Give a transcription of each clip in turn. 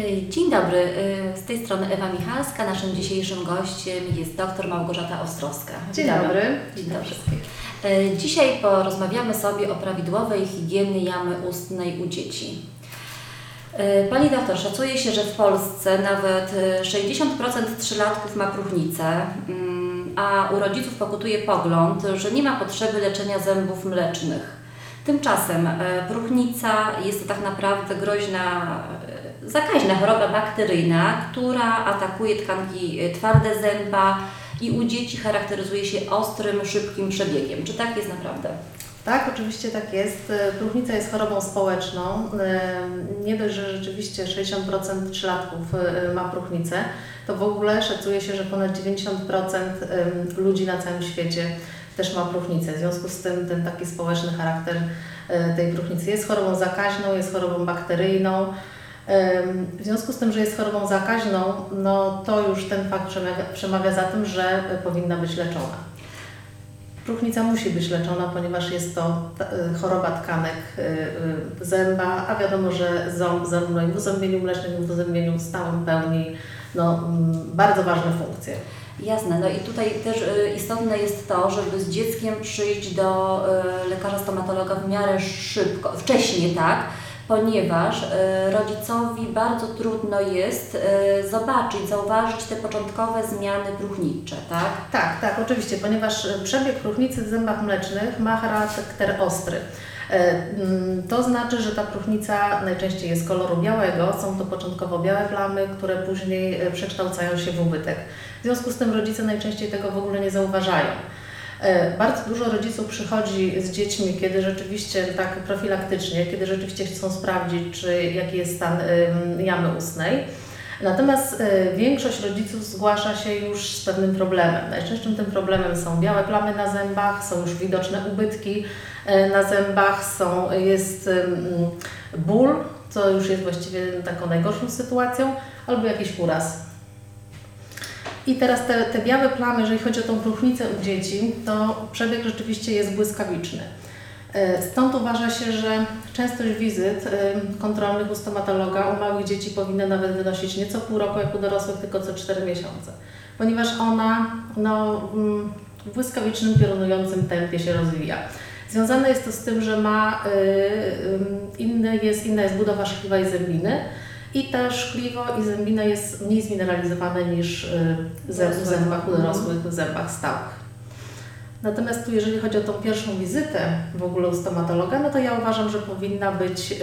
Y, Dzień dobry, y, z tej strony Ewa Michalska. Naszym dzisiejszym gościem jest dr Małgorzata Ostrowska. Dzień Witamy. dobry. Dzień dobry. Y, Dzisiaj porozmawiamy sobie o prawidłowej higieny jamy ustnej u dzieci. Pani doktor, szacuje się, że w Polsce nawet y, 60% trzylatków ma próchnicę, mm, a u rodziców pokutuje pogląd, że nie ma potrzeby leczenia zębów mlecznych. Tymczasem e, próchnica jest to tak naprawdę groźna, e, zakaźna choroba bakteryjna, która atakuje tkanki e, twarde zęba i u dzieci charakteryzuje się ostrym, szybkim przebiegiem. Czy tak jest naprawdę? Tak, oczywiście tak jest. E, Próchnica jest chorobą społeczną. E, Nie dość, że rzeczywiście 60% trzylatków ma próchnicę, to w ogóle szacuje się, że ponad 90% em, ludzi na całym świecie też ma próchnicę. W związku z tym ten taki społeczny charakter tej próchnicy jest chorobą zakaźną, jest chorobą bakteryjną. W związku z tym, że jest chorobą zakaźną, no to już ten fakt przemawia, przemawia za tym, że e, powinna być leczona. Próchnica musi być leczona, ponieważ jest to y, choroba tkanek y, zęba, a wiadomo, że ząb zarówno i w uzębieniu mlecznym, i w uzębieniu stałym pełni no, bardzo ważne funkcje. Jasne, no i tutaj też istotne jest to, żeby z dzieckiem przyjść do lekarza stomatologa w miarę szybko, wcześniej, tak? Ponieważ y, rodzicowi bardzo trudno jest y, zobaczyć, zauważyć te początkowe zmiany próchnicze, tak? Tak, tak, oczywiście, ponieważ y, przebieg próchnicy w zębach mlecznych ma charakter ostry. E, mm, To znaczy, że ta próchnica najczęściej jest koloru białego, są to początkowo białe plamy, które później e, przekształcają się w ubytek. W związku z tym rodzice najczęściej tego w ogóle nie zauważają. E, Bardzo dużo rodziców przychodzi z dziećmi, kiedy rzeczywiście tak profilaktycznie, kiedy rzeczywiście chcą sprawdzić, czy jaki jest stan jamy ustnej. Natomiast e, większość rodziców zgłasza się już z pewnym problemem. Najczęstszym tym problemem są białe plamy na zębach, są już widoczne ubytki e, na zębach, są, jest ból, co już jest właściwie taką najgorszą sytuacją, albo jakiś uraz. I teraz te, te białe plamy, jeżeli chodzi o tą próchnicę u dzieci, to przebieg rzeczywiście jest błyskawiczny. E, Stąd uważa się, że częstość wizyt e, kontrolnych u stomatologa u małych dzieci powinna nawet wynosić nie co pół roku, jak u dorosłych, tylko co 4 miesiące. Ponieważ ona no, mm, w błyskawicznym, piorunującym tempie się rozwija. Związane jest to z tym, że ma y, inny jest, inna jest budowa szkliwa i zębiny i ta szkliwo i zębina jest mniej zmineralizowane niż y, w zębach u dorosłych, w zębach stałych. Natomiast tu, jeżeli chodzi o tą pierwszą wizytę w ogóle u stomatologa, no to ja uważam, że powinna być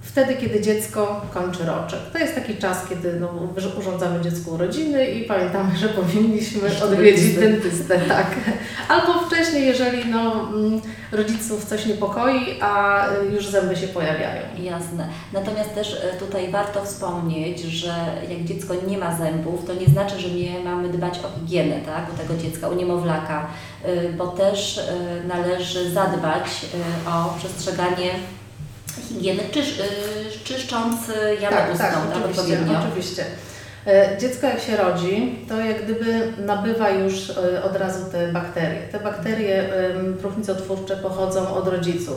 wtedy, kiedy dziecko kończy roczek. To jest taki czas, kiedy no, urządzamy dziecku urodziny i pamiętamy, że powinniśmy odwiedzić dentystę. tak. Albo wcześniej, jeżeli no, mm, rodziców coś niepokoi, a y, już zęby się pojawiają. Jasne. Natomiast też e, tutaj warto wspomnieć, że jak dziecko nie ma zębów, to nie znaczy, że nie mamy dbać o higienę tak, u tego dziecka, u niemowlaka, y, bo też y, należy zadbać o przestrzeganie higieny, czysz, y, czyszcząc jamę Tak, ustną tak, oczywiście, odpowiednio. oczywiście. E, Dziecko jak się rodzi, to jak gdyby nabywa już e, od razu te bakterie. Te bakterie próchnicotwórcze pochodzą od rodziców.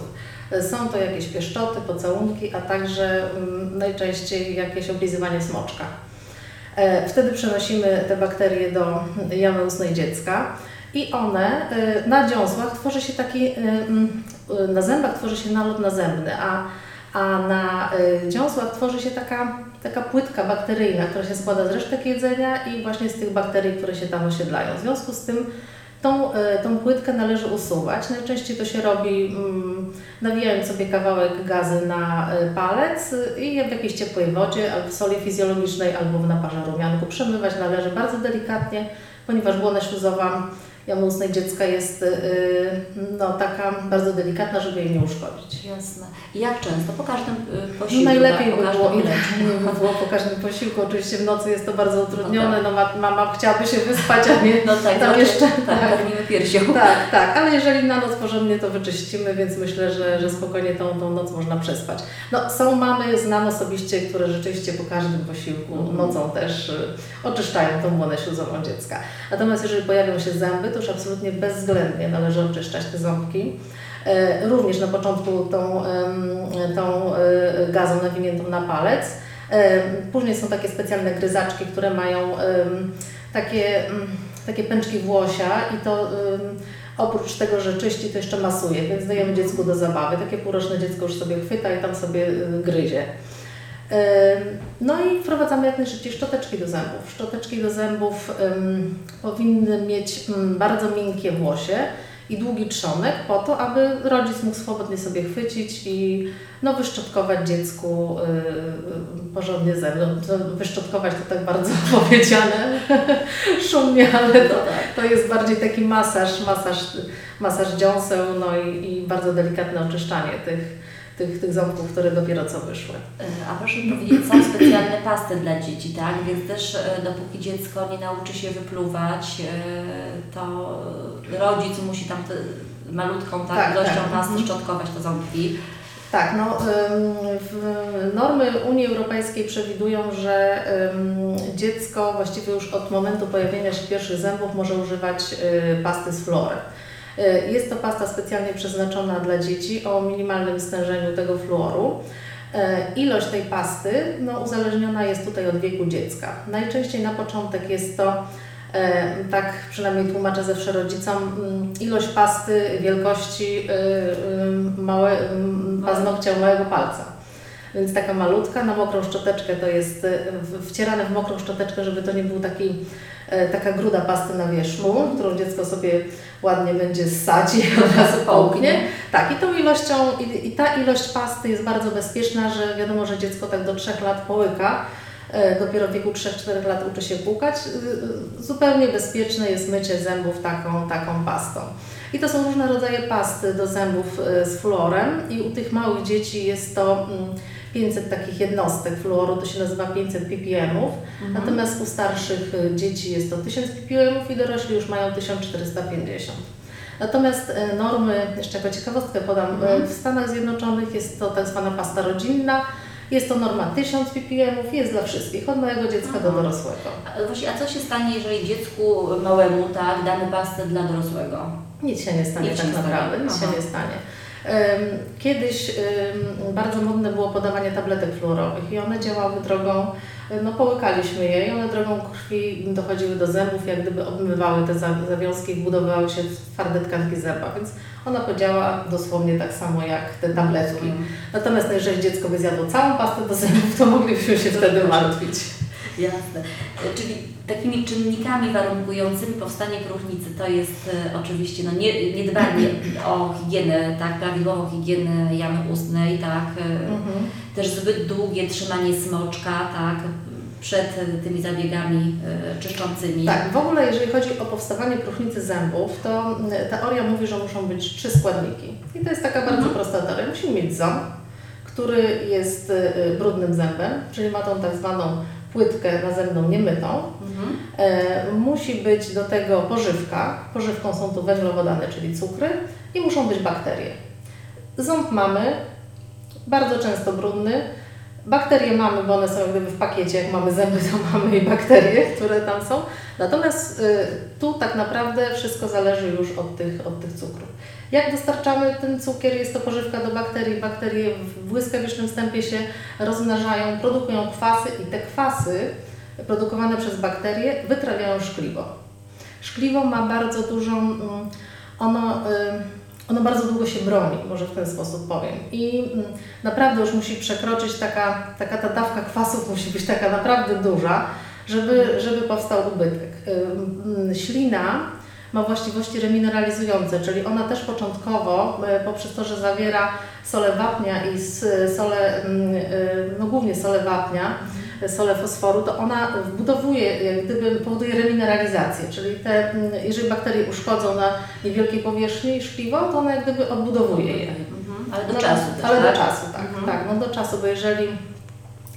E, Są to jakieś pieszczoty, pocałunki, a także najczęściej jakieś oblizywanie smoczka. Wtedy przenosimy te bakterie do jamy ustnej dziecka i one e, na dziąsłach tworzy się taki, e, mm, e, na zębach tworzy się nalot nazębny, a, a na dziąsłach tworzy się taka, taka płytka bakteryjna, która się składa z resztek jedzenia i właśnie z tych bakterii, które się tam osiedlają. W związku z tym Tą, tą płytkę należy usuwać. Najczęściej to się robi mm, nawijając sobie kawałek gazy na palec y, i w jakiejś ciepłej wodzie, albo w soli fizjologicznej, albo w naparze rumianku. Przemywać należy bardzo delikatnie, ponieważ błona śluzowa jamy dziecka jest y, no, taka bardzo delikatna, żeby jej nie uszkodzić. Jasne. I jak często? Po każdym y, No posiłku? najlepiej tak? by było, ile by było po każdym posiłku. Oczywiście w nocy jest to bardzo utrudnione, No no, ma- mama chciałaby się wyspać, a nie No tak, tam to jeszcze... tak, karmimy piersią. Tak, tak, ale jeżeli na noc porządnie to wyczyścimy, więc myślę, że, że spokojnie tą, tą noc można przespać. No, są mamy, znam osobiście, które rzeczywiście po każdym posiłku Mhm. nocą też y, oczyszczają tą błonę śluzową dziecka. Natomiast jeżeli pojawią się zęby, już absolutnie bezwzględnie należy oczyszczać te ząbki. E, Również na początku tą, tą e, gazą nawiniętą na palec. E, Później są takie specjalne gryzaczki, które mają takie, mm, takie pęczki włosia i to oprócz tego, że czyści, to jeszcze masuje, więc dajemy dziecku do zabawy. Takie półroczne dziecko już sobie chwyta i tam sobie y, gryzie. No i wprowadzamy jak najszybciej szczoteczki do zębów. Szczoteczki do zębów em, powinny mieć mm, bardzo miękkie włosie i długi trzonek po to, aby rodzic mógł swobodnie sobie chwycić i no, wyszczotkować dziecku y, y, porządnie zęby. No, wyszczotkować to tak bardzo powiedziane szumnie, ale to, to jest bardziej taki masaż, masaż, masaż dziąseł no i, i bardzo delikatne oczyszczanie tych, tych, tych ząbków, które dopiero co wyszły. E, A proszę mi powiedzieć, są specjalne pasty dla dzieci, tak? Więc też e, dopóki dziecko nie nauczy się wypluwać, e, to rodzic musi tam malutką tak, Tak, ilością tak. pasty Mhm. szczotkować te ząbki. Tak, no, normy Unii Europejskiej przewidują, że dziecko właściwie już od momentu pojawienia się pierwszych zębów może używać pasty z fluorem. Y, Jest to pasta specjalnie przeznaczona dla dzieci o minimalnym stężeniu tego fluoru. Y, Ilość tej pasty no, uzależniona jest tutaj od wieku dziecka. Najczęściej na początek jest to E, tak przynajmniej tłumaczę zawsze rodzicom, mm, ilość pasty wielkości y, małe, mm, paznokcia małego palca. Więc taka malutka, na mokrą szczoteczkę to jest w- wcierane w mokrą szczoteczkę, żeby to nie był taki, e, taka gruda pasty na wierzchu, którą dziecko sobie ładnie będzie ssać i od razu połknie. Tak, i tą ilością, i, i ta ilość pasty jest bardzo bezpieczna, że wiadomo, że dziecko tak do 3 lat połyka, e, dopiero w wieku 3-4 lat uczy się płukać. Zupełnie bezpieczne jest mycie zębów taką, taką pastą. I to są różne rodzaje pasty do zębów e, z fluorem i u tych małych dzieci jest to mm, 500 takich jednostek fluoru, to się nazywa 500 ppmów, natomiast u starszych e, dzieci jest to 1000 ppmów i dorośli już mają 1450. Natomiast e, normy, jeszcze jako ciekawostkę podam, e, Mhm. w Stanach Zjednoczonych jest to tak zwana pasta rodzinna, jest to norma 1000 ppmów, jest dla wszystkich, od małego dziecka do Aha. dorosłego. A Właśnie, a co się stanie, jeżeli dziecku małemu tak, damy pastę dla dorosłego? Nic się nie stanie Nic tak naprawdę, nic Aha. się nie stanie. Kiedyś bardzo modne było podawanie tabletek fluorowych i one działały drogą, no połykaliśmy je i one drogą krwi dochodziły do zębów, jak gdyby obmywały te za- zawiązki i budowały się w twarde tkanki zęba, więc ona podziała dosłownie tak samo jak te tabletki. Natomiast no, jeżeli dziecko by zjadło całą pastę do zębów, to moglibyśmy się wtedy martwić. Jasne. Czyli takimi czynnikami warunkującymi powstanie próchnicy to jest e, oczywiście no, nie, niedbanie o higienę, tak, prawidłową higienę jamy ustnej, tak, e, Mhm. też zbyt długie trzymanie smoczka, tak, przed tymi zabiegami e, czyszczącymi. Tak, w ogóle jeżeli chodzi o powstawanie próchnicy zębów, to mm, teoria mówi, że muszą być trzy składniki. I to jest taka bardzo Mhm. prosta teoria. Musimy mieć ząb, który jest brudnym zębem, czyli ma tą tak zwaną płytkę nazemną niemytą. Mhm. E, musi być do tego pożywka. Pożywką są tu węglowodany, czyli cukry i muszą być bakterie. Ząb mamy, bardzo często brudny. Bakterie mamy, bo one są jak gdyby w pakiecie. Jak mamy zęby, to mamy i bakterie, które tam są. Natomiast y, tu tak naprawdę wszystko zależy już od tych, od tych cukrów. Jak dostarczamy ten cukier? Jest to pożywka do bakterii. Bakterie w błyskawicznym wstępie się rozmnażają, produkują kwasy i te kwasy produkowane przez bakterie wytrawiają szkliwo. Szkliwo ma bardzo dużą, mm, ono, y, ono bardzo długo się broni, może w ten sposób powiem. I mm, naprawdę już musi przekroczyć taka, taka ta dawka kwasów musi być taka naprawdę duża, żeby, żeby powstał ubytek. Y, mm, Ślina ma właściwości remineralizujące, czyli ona też początkowo, y, poprzez to, że zawiera sole wapnia i sole, mm, y, no głównie sole wapnia, solę fosforu, to ona wbudowuje, jak gdyby powoduje remineralizację, czyli te, mm, jeżeli bakterie uszkodzą na niewielkiej powierzchni szkliwo, to ona jak gdyby odbudowuje je. Mhm. Ale do No, czasu też, Ale tak? do czasu, tak, Mhm. tak, no do czasu, bo jeżeli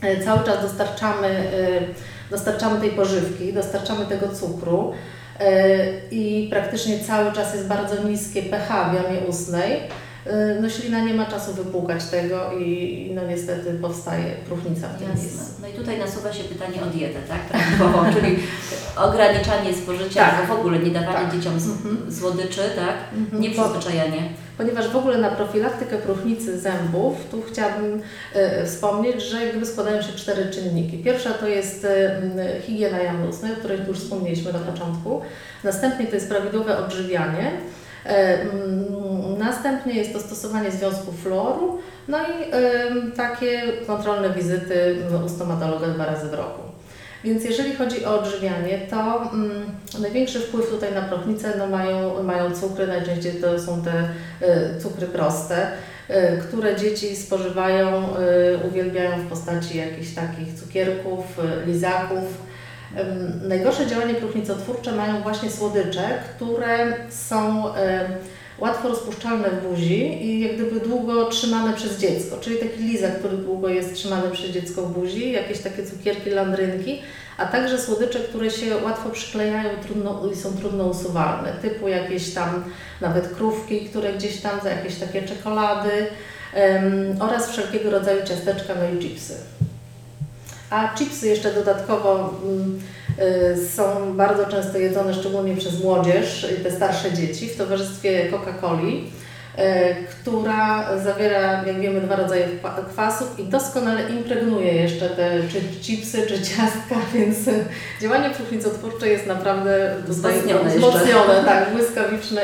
e, cały czas dostarczamy, e, dostarczamy tej pożywki, dostarczamy tego cukru e, i praktycznie cały czas jest bardzo niskie pH w jamie ustnej, e, no ślina nie ma czasu wypłukać tego i no niestety powstaje próchnica w tym miejscu. Jasne. No i tutaj nasuwa się pytanie o dietę, tak? Prawidłową, czyli ograniczanie spożycia Tak. w ogóle nie dawanie Tak. dzieciom z, Mhm. słodyczy, tak? Mhm. Ponieważ w ogóle na profilaktykę próchnicy zębów, tu chciałabym e, wspomnieć, że jak gdyby składają się cztery czynniki. Pierwsza to jest e, higiena jamy ustnej, o której tu już wspomnieliśmy na początku. Następnie to jest prawidłowe odżywianie. E, Następnie jest to stosowanie związków fluoru, no i takie kontrolne wizyty u stomatologa dwa razy w roku. Więc jeżeli chodzi o odżywianie, to mm, największy wpływ tutaj na prochnicę no mają, mają cukry, najczęściej to są te y, cukry proste, y, które dzieci spożywają, y, uwielbiają w postaci jakichś takich cukierków, y, lizaków. Najgorsze działanie próchnicotwórcze mają właśnie słodycze, które są łatwo rozpuszczalne w buzi i jak gdyby długo trzymane przez dziecko, czyli taki lizak, który długo jest trzymany przez dziecko w buzi, jakieś takie cukierki, landrynki, a także słodycze, które się łatwo przyklejają trudno, i są trudno usuwalne, typu jakieś tam nawet krówki, które gdzieś tam, za jakieś takie czekolady oraz wszelkiego rodzaju ciasteczka, no i chipsy. A chipsy jeszcze dodatkowo mm, są bardzo często jedzone, szczególnie przez młodzież i te starsze dzieci w towarzystwie Coca-Coli, y, która zawiera, jak wiemy, dwa rodzaje kwa- kwasów i doskonale impregnuje jeszcze te czy chipsy, czy ciastka, więc y, działanie próchnicotwórcze jest naprawdę Wzmocnione wzmocnione, tak, błyskawiczne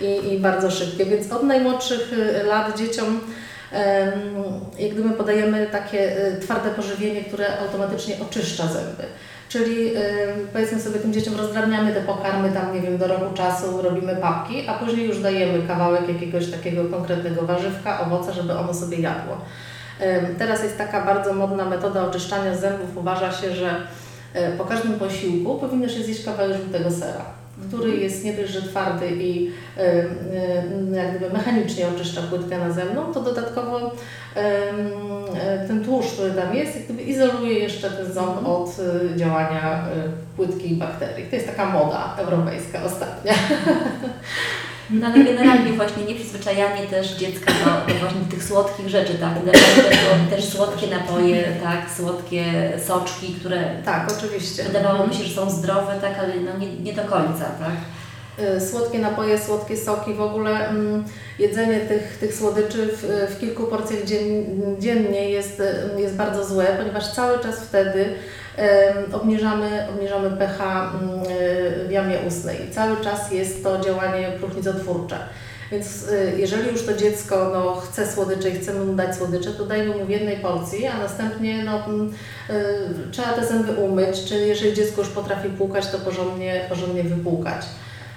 i, i, i bardzo szybkie. Więc od najmłodszych y, lat dzieciom jak gdyby podajemy takie y, twarde pożywienie, które automatycznie oczyszcza zęby. Czyli y, powiedzmy sobie tym dzieciom rozdrabniamy te pokarmy tam, nie wiem, do roku czasu robimy papki, a później już dajemy kawałek jakiegoś takiego konkretnego warzywka, owoca, żeby ono sobie jadło. Teraz jest taka bardzo modna metoda oczyszczania zębów. Uważa się, że e, po każdym posiłku powinno się zjeść kawałek żółtego sera, który jest nie dość, że twardy i jak gdyby mechanicznie oczyszcza płytkę nazemną, to dodatkowo e, ten tłuszcz, który tam jest, jak gdyby izoluje jeszcze ten ząb od e, działania e, płytki i bakterii. To jest taka moda europejska ostatnia. No ale generalnie właśnie nieprzyzwyczajanie też dziecka do, do właśnie tych słodkich rzeczy, tak? Też, słodkie napoje, tak? Słodkie soczki, które Tak, oczywiście. wydawało mi się, że są zdrowe, tak? Ale no nie, nie do końca, tak? Y, Słodkie napoje, słodkie soki, w ogóle mm, jedzenie tych, tych słodyczy w, w kilku porcjach dzien, dziennie jest, y, jest bardzo złe, ponieważ cały czas wtedy obniżamy, obniżamy pH mm, y, w jamie ustnej. Cały czas jest to działanie próchnicotwórcze. Więc y, jeżeli już to dziecko no, chce słodycze i chcemy mu dać słodycze, to dajmy mu w jednej porcji, a następnie no, mm, y, trzeba te zęby umyć, czyli jeżeli dziecko już potrafi płukać, to porządnie, porządnie wypłukać.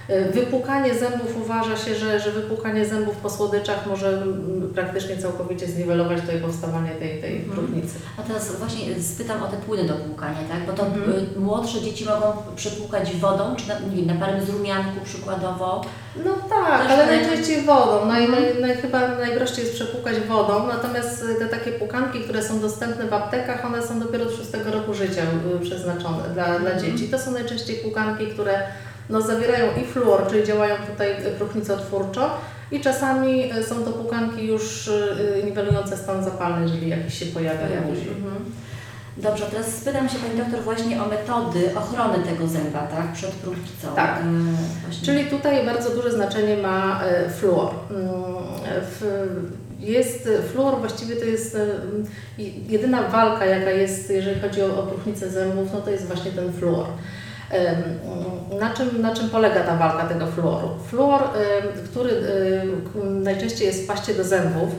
Y, Wypłukanie zębów uważa się, że, że wypłukanie zębów po słodyczach może mm, praktycznie całkowicie zniwelować tutaj powstawanie tej, tej Mhm. próchnicy. A teraz właśnie spytam o te płyny do płukania, tak? Bo to Mhm. y, młodsze dzieci mogą przepłukać wodą, czy na, nie wiem, na parym z rumianku przykładowo. No tak, Też ale naj- najczęściej wodą. Naj, Mhm. naj, naj, chyba najprościej jest przepłukać wodą, natomiast te takie płukanki, które są dostępne w aptekach, one są dopiero od 6 roku życia y, przeznaczone dla, dla dzieci. To są najczęściej płukanki, które no, zawierają i fluor, czyli działają tutaj y, próchnicotwórczo i czasami y, są to płukanki już y, niwelujące stan zapalny, jeżeli jakiś się pojawia. Mhm. Dobrze, teraz spytam się Pani doktor właśnie o metody ochrony tego zęba, tak? Przed próchnicą. Tak. Właśnie. Czyli tutaj bardzo duże znaczenie ma e, fluor. Mm, w- Jest fluor właściwie to jest e, jedyna walka, jaka jest, jeżeli chodzi o, o próchnicę zębów, no to jest właśnie ten fluor. Na czym, na czym polega ta walka tego fluoru? Fluor, który najczęściej jest w paście do zębów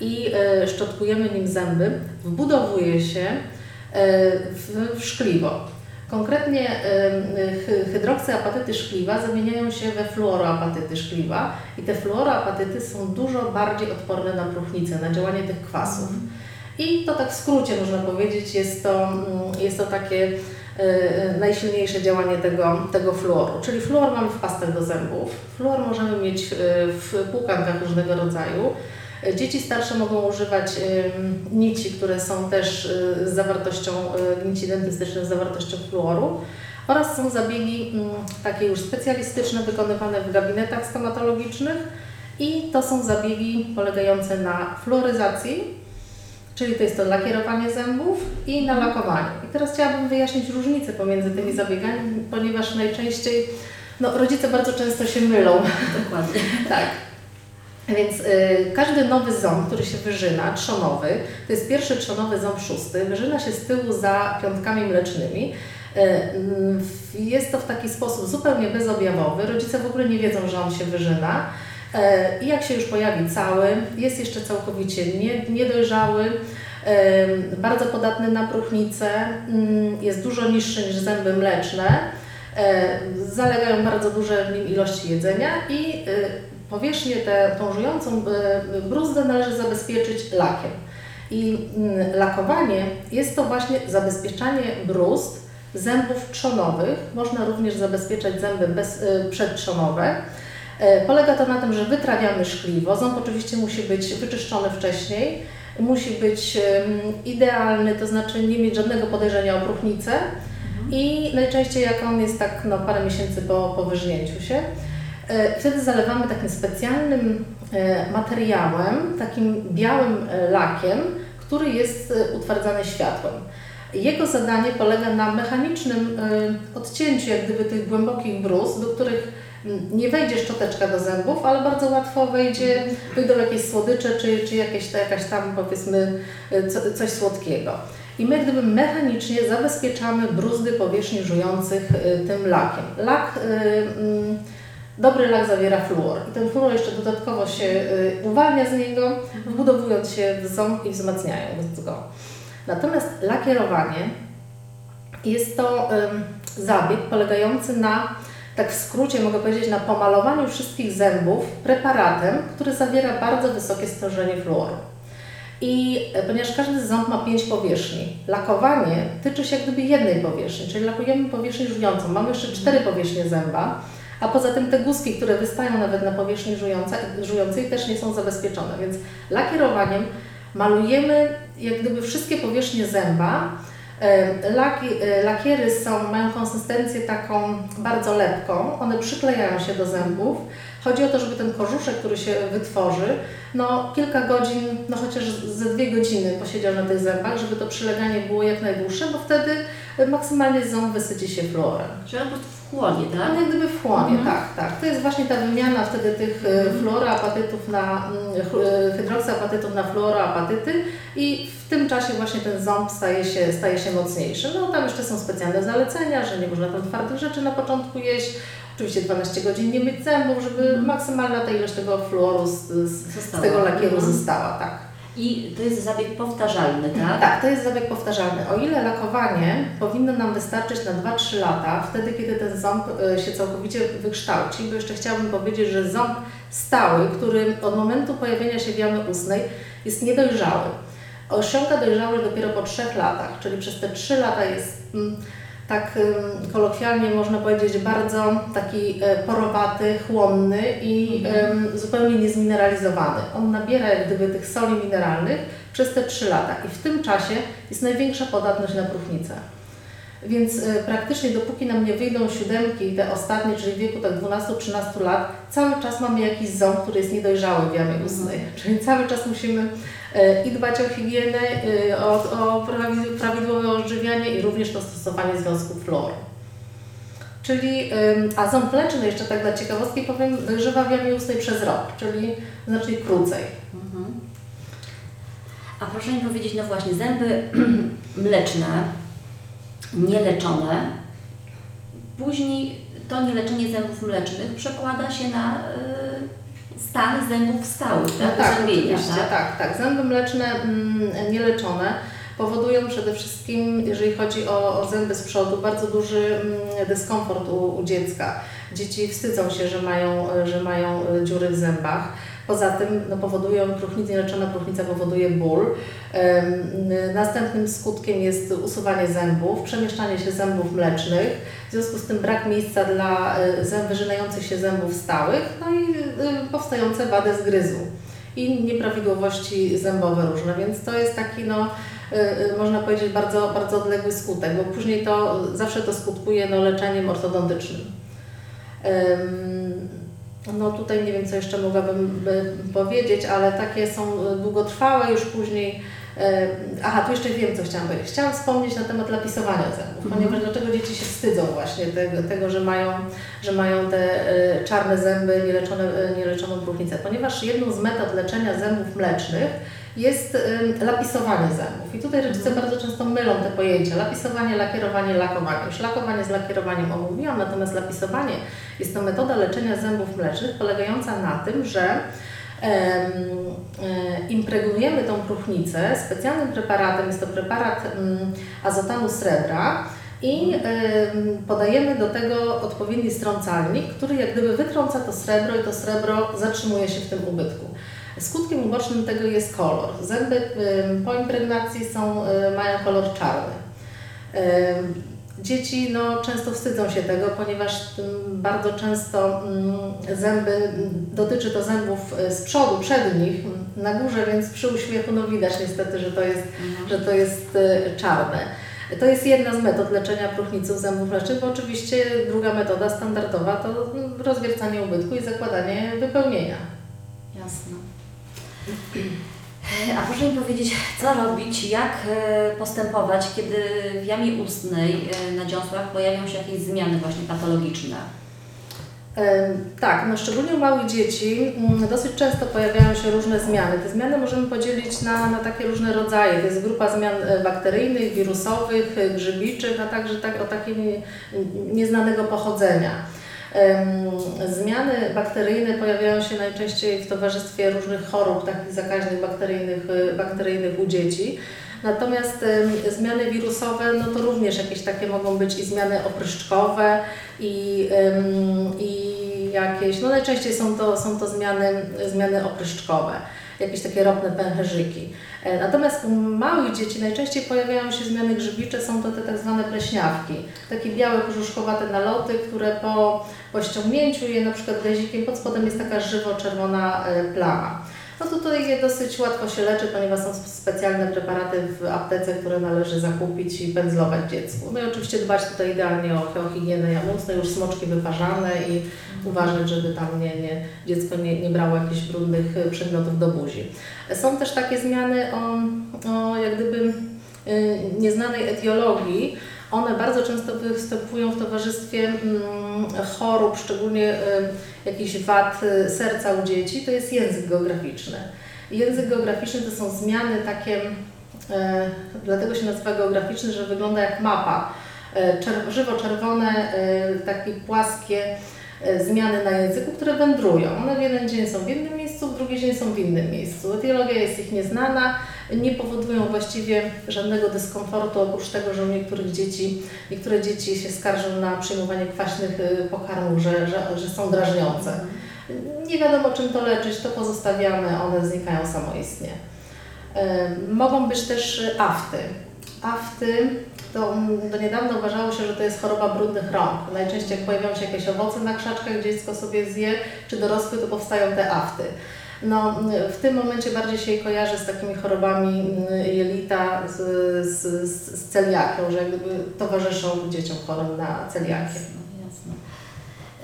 i e, szczotkujemy nim zęby, wbudowuje się e, w, szkliwo. Konkretnie hydroksyapatyty szkliwa zamieniają się we fluoroapatyty szkliwa i te fluoroapatyty są dużo bardziej odporne na próchnicę, na działanie tych kwasów. I to tak w skrócie można powiedzieć, jest to, mm, jest to takie najsilniejsze działanie tego, tego fluoru. Czyli fluor mamy w pastach do zębów, fluor możemy mieć e, w płukankach różnego rodzaju. Dzieci starsze mogą używać nici, które są też z zawartością, nici dentystyczne z zawartością fluoru. Oraz są zabiegi mm, takie już specjalistyczne, wykonywane w gabinetach stomatologicznych. I to są zabiegi polegające na fluoryzacji, czyli to jest to lakierowanie zębów i nalakowanie. I teraz chciałabym wyjaśnić różnicę pomiędzy tymi zabiegami, ponieważ najczęściej no, rodzice bardzo często się mylą. Dokładnie. Tak. Więc y, każdy nowy ząb, który się wyżyna, trzonowy, to jest pierwszy trzonowy ząb szósty, wyżyna się z tyłu za piątkami mlecznymi. Y, w- jest to w taki sposób zupełnie bezobjawowy. Rodzice w ogóle nie wiedzą, że on się wyżyna. Y, I jak się już pojawi cały, jest jeszcze całkowicie nie, niedojrzały, y, bardzo podatny na próchnicę, mm, jest dużo niższy niż zęby mleczne. E, Zalegają bardzo duże w nim ilości jedzenia i e, powierzchnię tę tą żyjącą e, bruzdę należy zabezpieczyć lakiem. I mm, lakowanie jest to właśnie zabezpieczanie bruzd zębów trzonowych. Można również zabezpieczać zęby e, przedtrzonowe. E, Polega to na tym, że wytrawiamy szkliwo. Ząb oczywiście musi być wyczyszczony wcześniej. Musi być idealny, to znaczy nie mieć żadnego podejrzenia o próchnicę. I najczęściej jak on jest tak no, parę miesięcy po, po wyżnięciu się, e, wtedy zalewamy takim specjalnym e, materiałem, takim białym lakiem, który jest utwardzany światłem. Jego zadanie polega na mechanicznym odcięciu jak gdyby tych głębokich bruz, do których nie wejdzie szczoteczka do zębów, ale bardzo łatwo wejdzie, wyjdą jakieś słodycze czy, czy jakieś, jakaś tam powiedzmy co, coś słodkiego. I my gdyby mechanicznie zabezpieczamy bruzdy powierzchni żujących y, tym lakiem. Lak, y, mm, dobry lak zawiera fluor i ten fluor jeszcze dodatkowo się y, uwalnia z niego, wbudowując się w ząb i wzmacniając go. Natomiast lakierowanie jest to zabieg polegający na, tak w skrócie mogę powiedzieć, na pomalowaniu wszystkich zębów preparatem, który zawiera bardzo wysokie stężenie fluoru. I e, ponieważ każdy ząb ma pięć powierzchni, lakowanie tyczy się jak gdyby jednej powierzchni, czyli lakujemy powierzchnię żującą. Mamy jeszcze cztery powierzchnie zęba, a poza tym te guzki, które wystają nawet na powierzchni żującej też nie są zabezpieczone, więc lakierowaniem malujemy jak gdyby wszystkie powierzchnie zęba. Laki, e, lakiery są, mają konsystencję taką bardzo lepką, one przyklejają się do zębów. Chodzi o to, żeby ten korzuszek, który się wytworzy, no kilka godzin, no chociaż ze dwie godziny posiedział na tych zębach, żeby to przyleganie było jak najdłuższe, bo wtedy maksymalnie ząb wysyci się fluorem. Czyli on po prostu wchłonie, tak? No jak gdyby wchłonie, Mhm. tak, tak. To jest właśnie ta wymiana wtedy tych e, fluoroapatytów na, mm, ch- e, hydroksyapatytów na fluoroapatyty i w tym czasie właśnie ten ząb staje się, staje się mocniejszy. No tam jeszcze są specjalne zalecenia, że nie można tam twardych rzeczy na początku jeść. Oczywiście 12 godzin nie myć zębów, żeby maksymalna ta ilość tego fluoru z, z, z tego lakieru Mhm. została, tak. I to jest zabieg powtarzalny, tak? Tak, to jest zabieg powtarzalny. O ile lakowanie powinno nam wystarczyć na 2-3 lata, wtedy kiedy ten ząb e, się całkowicie wykształci, bo jeszcze chciałabym powiedzieć, że ząb stały, który od momentu pojawienia się jamy ustnej jest niedojrzały. Osiąga dojrzałość dopiero po 3 latach, czyli przez te 3 lata jest mm, tak ym, kolokwialnie można powiedzieć bardzo taki e, porowaty, chłonny i em, zupełnie niezmineralizowany. On nabiera jak gdyby tych soli mineralnych przez te 3 lata i w tym czasie jest największa podatność na próchnicę. Więc e, praktycznie dopóki nam nie wyjdą siódemki, te ostatnie, czyli w wieku tak 12-13 lat, cały czas mamy jakiś ząb, który jest niedojrzały w jamie ustnej. Czyli cały czas musimy i dbać o higienę, e, o, o prawi- prawidłowe odżywianie i również to stosowanie związków fluoru. Czyli, a ząb mleczny, jeszcze tak dla ciekawostki powiem, żywa w jamie ustnej przez rok, czyli znacznie krócej. Mhm. A proszę mi powiedzieć, no właśnie, zęby mleczne, nieleczone, później to nieleczenie zębów mlecznych przekłada się na y, stan zębów stałych, tak? tak, Zębienia, oczywiście, tak? tak, tak. Zęby mleczne mm, nieleczone powodują przede wszystkim, jeżeli chodzi o, o zęby z przodu, bardzo duży mm, dyskomfort u, u dziecka. Dzieci wstydzą się, że mają, że mają e, dziury w zębach. Poza tym no, powodują próchnicę, nieleczona próchnica powoduje ból. Następnym skutkiem jest usuwanie zębów, przemieszczanie się zębów mlecznych, w związku z tym brak miejsca dla zęb, wyżynających się zębów stałych, no i e, powstające wady zgryzu i nieprawidłowości zębowe różne, więc to jest taki, no, y, y, można powiedzieć, bardzo, bardzo odległy skutek, bo później to zawsze to skutkuje no, leczeniem ortodontycznym. Ym, No tutaj nie wiem, co jeszcze mogłabym y, powiedzieć, ale takie są y, długotrwałe już później Aha, tu jeszcze wiem, co chciałam powiedzieć. Chciałam wspomnieć na temat lapisowania zębów, Mhm. ponieważ dlaczego dzieci się wstydzą właśnie tego, tego że, mają, że mają te e, czarne zęby, nieleczone, e, nieleczoną próchnicę. Ponieważ jedną z metod leczenia zębów mlecznych jest lapisowanie zębów. I tutaj rodzice bardzo często mylą te pojęcia. Lapisowanie, lakierowanie, lakowanie. Już lakowanie z lakierowaniem omówiłam, natomiast lapisowanie jest to metoda leczenia zębów mlecznych polegająca na tym, że impregnujemy tą próchnicę specjalnym preparatem, jest to preparat mm, azotanu srebra i em, podajemy do tego odpowiedni strącalnik, który jak gdyby wytrąca to srebro i to srebro zatrzymuje się w tym ubytku. Skutkiem ubocznym tego jest kolor. Zęby po impregnacji są, e, mają kolor czarny. Dzieci no, często wstydzą się tego, ponieważ mm, bardzo często mm, zęby, mm, dotyczy to zębów e, z przodu, przednich, na górze, więc przy uśmiechu no, widać niestety, że to jest, że to jest e, czarne. To jest jedna z metod leczenia próchnicy u zębów mlecznych, bo oczywiście druga metoda standardowa to rozwiercanie ubytku i zakładanie wypełnienia. Jasne. A proszę mi powiedzieć, co robić, jak e, postępować, kiedy w jamie ustnej e, na dziąsłach pojawią się jakieś zmiany właśnie patologiczne? Tak, no szczególnie u małych dzieci mm, dosyć często pojawiają się różne zmiany. Te zmiany możemy podzielić na, na takie różne rodzaje. To jest grupa zmian e, bakteryjnych, wirusowych, e, grzybiczych, a także tak, o takiego nie- nieznanego pochodzenia. Zmiany bakteryjne pojawiają się najczęściej w towarzystwie różnych chorób takich zakaźnych bakteryjnych, e, bakteryjnych u dzieci. Natomiast zmiany wirusowe, no to również jakieś takie mogą być i zmiany opryszczkowe i, i jakieś, no najczęściej są to, są to zmiany, zmiany opryszczkowe, jakieś takie ropne pęcherzyki. E, Natomiast u małych dzieci najczęściej pojawiają się zmiany grzybicze, są to te tak zwane pleśniawki. Takie białe, brzuszkowate naloty, które po, po ściągnięciu je na przykład gazikiem, pod spodem jest taka żywo-czerwona e, plama. No tutaj je dosyć łatwo się leczy, ponieważ są specjalne preparaty w aptece, które należy zakupić i pędzlować dziecku. No i oczywiście dbać tutaj idealnie o, higienę jamustę, już smoczki wyparzane i uważać, żeby tam nie, nie, dziecko nie, nie brało jakichś brudnych y, przedmiotów do buzi. Są też takie zmiany o, o jak gdyby y, nieznanej etiologii. One bardzo często występują w towarzystwie mm, chorób, szczególnie jakichś wad y, serca u dzieci. To jest język geograficzny. Język geograficzny to są zmiany takie, e, dlatego się nazywa geograficzny, że wygląda jak mapa. E, czer- żywo-czerwone, e, takie płaskie zmiany na języku, które wędrują. One w jeden dzień są w jednym miejscu, w drugi dzień są w innym miejscu. Etiologia jest ich nieznana, nie powodują właściwie żadnego dyskomfortu, oprócz tego, że u niektórych dzieci, niektóre dzieci się skarżą na przyjmowanie kwaśnych y, pokarmów, że, że, że są drażniące. Nie wiadomo czym to leczyć, to pozostawiamy, one znikają samoistnie. Mogą być też afty. Afty to mm, do niedawna uważało się, że to jest choroba brudnych rąk. Najczęściej jak pojawiają się jakieś owoce na krzaczkach, dziecko sobie zje, czy dorosły, to powstają te afty. No, mm, w tym momencie bardziej się kojarzy z takimi chorobami mm, jelita, z, z, z, celiakią, że jak gdyby towarzyszą dzieciom chorym na celiakię.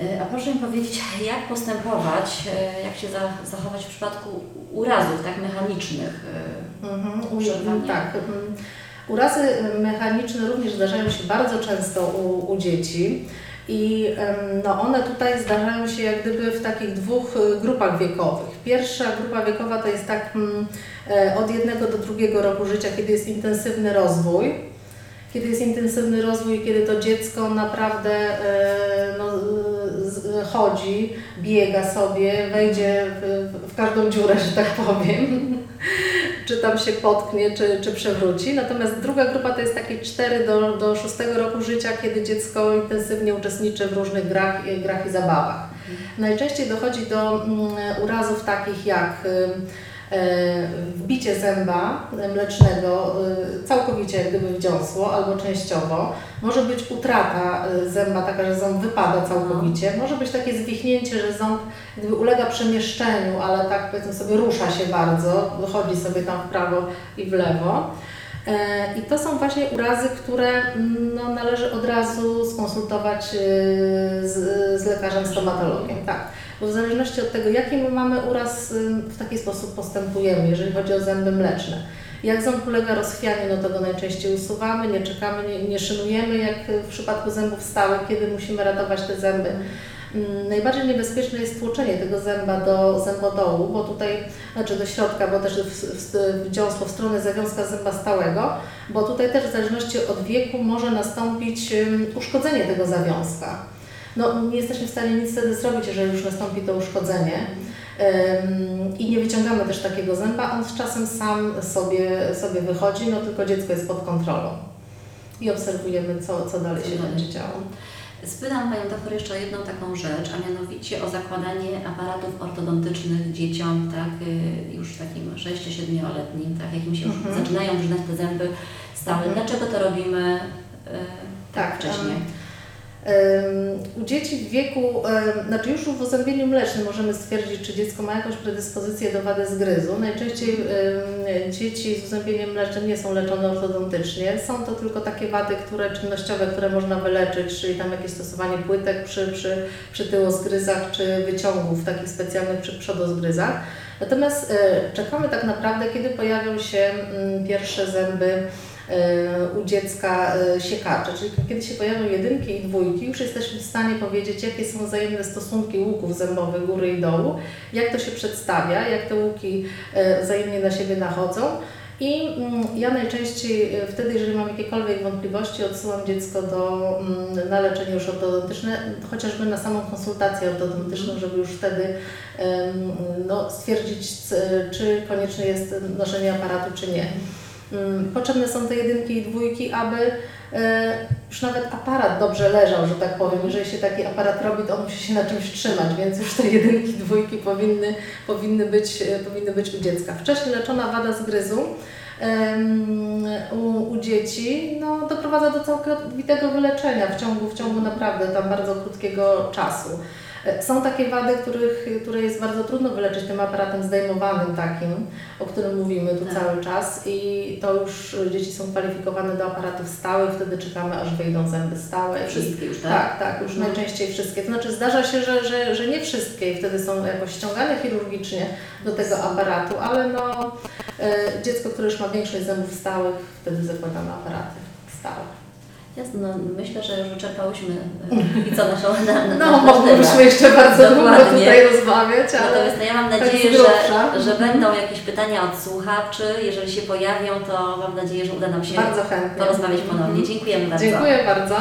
E, A proszę mi powiedzieć, jak postępować, e, jak się za- zachować w przypadku urazów tak mechanicznych? e, Mhm, Przerwanie. tak. Urazy mechaniczne również zdarzają się bardzo często u, u dzieci i no, one tutaj zdarzają się jak gdyby w takich dwóch y, grupach wiekowych. Pierwsza grupa wiekowa to jest tak mm, e, od jednego do drugiego roku życia, kiedy jest intensywny rozwój. Kiedy jest intensywny rozwój, kiedy to dziecko naprawdę e, no, chodzi, biega sobie, wejdzie w, w każdą dziurę, że tak powiem czy tam się potknie, czy, czy przewróci. Natomiast druga grupa to jest takie 4 do, do 6 roku życia, kiedy dziecko intensywnie uczestniczy w różnych grach, i- grach i zabawach. Najczęściej dochodzi do mm, urazów takich jak y, wbicie zęba mlecznego y, całkowicie jak gdyby w dziąsło albo częściowo. Może być utrata y, zęba taka, że ząb wypada całkowicie. Może być takie zwichnięcie, że ząb gdyby ulega przemieszczeniu, ale tak powiedzmy sobie rusza się bardzo, chodzi sobie tam w prawo i w lewo. E, I to są właśnie urazy, które mm, no, należy od razu skonsultować z, z lekarzem stomatologiem. Tak. Bo w zależności od tego, jaki my mamy uraz, y, w taki sposób postępujemy, jeżeli chodzi o zęby mleczne. Jak ząb ulega rozchwianiu, no to go najczęściej usuwamy, nie czekamy, nie, nie szynujemy jak w przypadku zębów stałych, kiedy musimy ratować te zęby. Mm, Najbardziej niebezpieczne jest tłoczenie tego zęba do zębodołu, bo tutaj, znaczy do środka, bo też w, w, w dziąsło w stronę zawiązka zęba stałego, bo tutaj też w zależności od wieku może nastąpić uszkodzenie tego zawiązka. No, nie jesteśmy w stanie nic wtedy zrobić, jeżeli już nastąpi to uszkodzenie. I nie wyciągamy też takiego zęba, on z czasem sam sobie, sobie wychodzi, no tylko dziecko jest pod kontrolą. I obserwujemy, co, co dalej się będzie działo. Spytam Panią doktor jeszcze o jedną taką rzecz, a mianowicie o zakładanie aparatów ortodontycznych dzieciom, tak, y, już takim 6-7-letnim, tak, jakim się już Mhm. zaczynają brzyznać te zęby stałe. Mhm. Dlaczego to robimy y, tak Tak, wcześniej? Ym, U dzieci w wieku, znaczy już w uzębieniu mlecznym możemy stwierdzić, czy dziecko ma jakąś predyspozycję do wady zgryzu. Najczęściej dzieci z uzębieniem mlecznym nie są leczone ortodontycznie. Są to tylko takie wady, które czynnościowe, które można wyleczyć, czyli tam jakieś stosowanie płytek przy, przy, przy tyłozgryzach, czy wyciągów takich specjalnych przy przodozgryzach. Natomiast y, czekamy tak naprawdę, kiedy pojawią się mm, pierwsze zęby u dziecka y, siekacze, czyli kiedy się pojawią jedynki i dwójki, już jesteśmy w stanie powiedzieć, jakie są wzajemne stosunki łuków zębowych góry i dołu, jak to się przedstawia, jak te łuki y, wzajemnie na siebie nachodzą. I mm, ja najczęściej y, wtedy, jeżeli mam jakiekolwiek wątpliwości, odsyłam dziecko do, mm, na leczenie już ortodontyczne, chociażby na samą konsultację ortodontyczną, żeby już wtedy em, no, stwierdzić, czy konieczne jest noszenie aparatu, czy nie. Mm, Potrzebne są te jedynki i dwójki, aby e, już nawet aparat dobrze leżał, że tak powiem. Jeżeli się taki aparat robi, to on musi się na czymś trzymać, więc już te jedynki, dwójki powinny, powinny, być, e, powinny być u dziecka. Wcześniej leczona wada zgryzu u, u dzieci no, doprowadza do całkowitego wyleczenia w ciągu, w ciągu naprawdę tam bardzo krótkiego czasu. Są takie wady, których, które jest bardzo trudno wyleczyć tym aparatem zdejmowanym takim, o którym mówimy tu Tak. cały czas i to już dzieci są kwalifikowane do aparatów stałych, wtedy czekamy aż wyjdą zęby stałe. Wszystkie już, tak? tak, tak, już No. najczęściej wszystkie. To znaczy zdarza się, że, że, że nie wszystkie i wtedy są jakoś ściągane chirurgicznie do tego aparatu, ale no e, dziecko, które już ma większość zębów stałych, wtedy zakładamy aparaty stałe. Jasne, no, myślę, że już wyczerpałyśmy y, i co naszą na, No, moglibyśmy jeszcze bardzo długo tutaj rozmawiać, ale Natomiast no, ja mam tak nadzieję, że, że będą jakieś pytania od słuchaczy. Jeżeli się pojawią, to mam nadzieję, że uda nam się bardzo chętnie. porozmawiać ponownie. Dziękujemy bardzo. Dziękuję bardzo.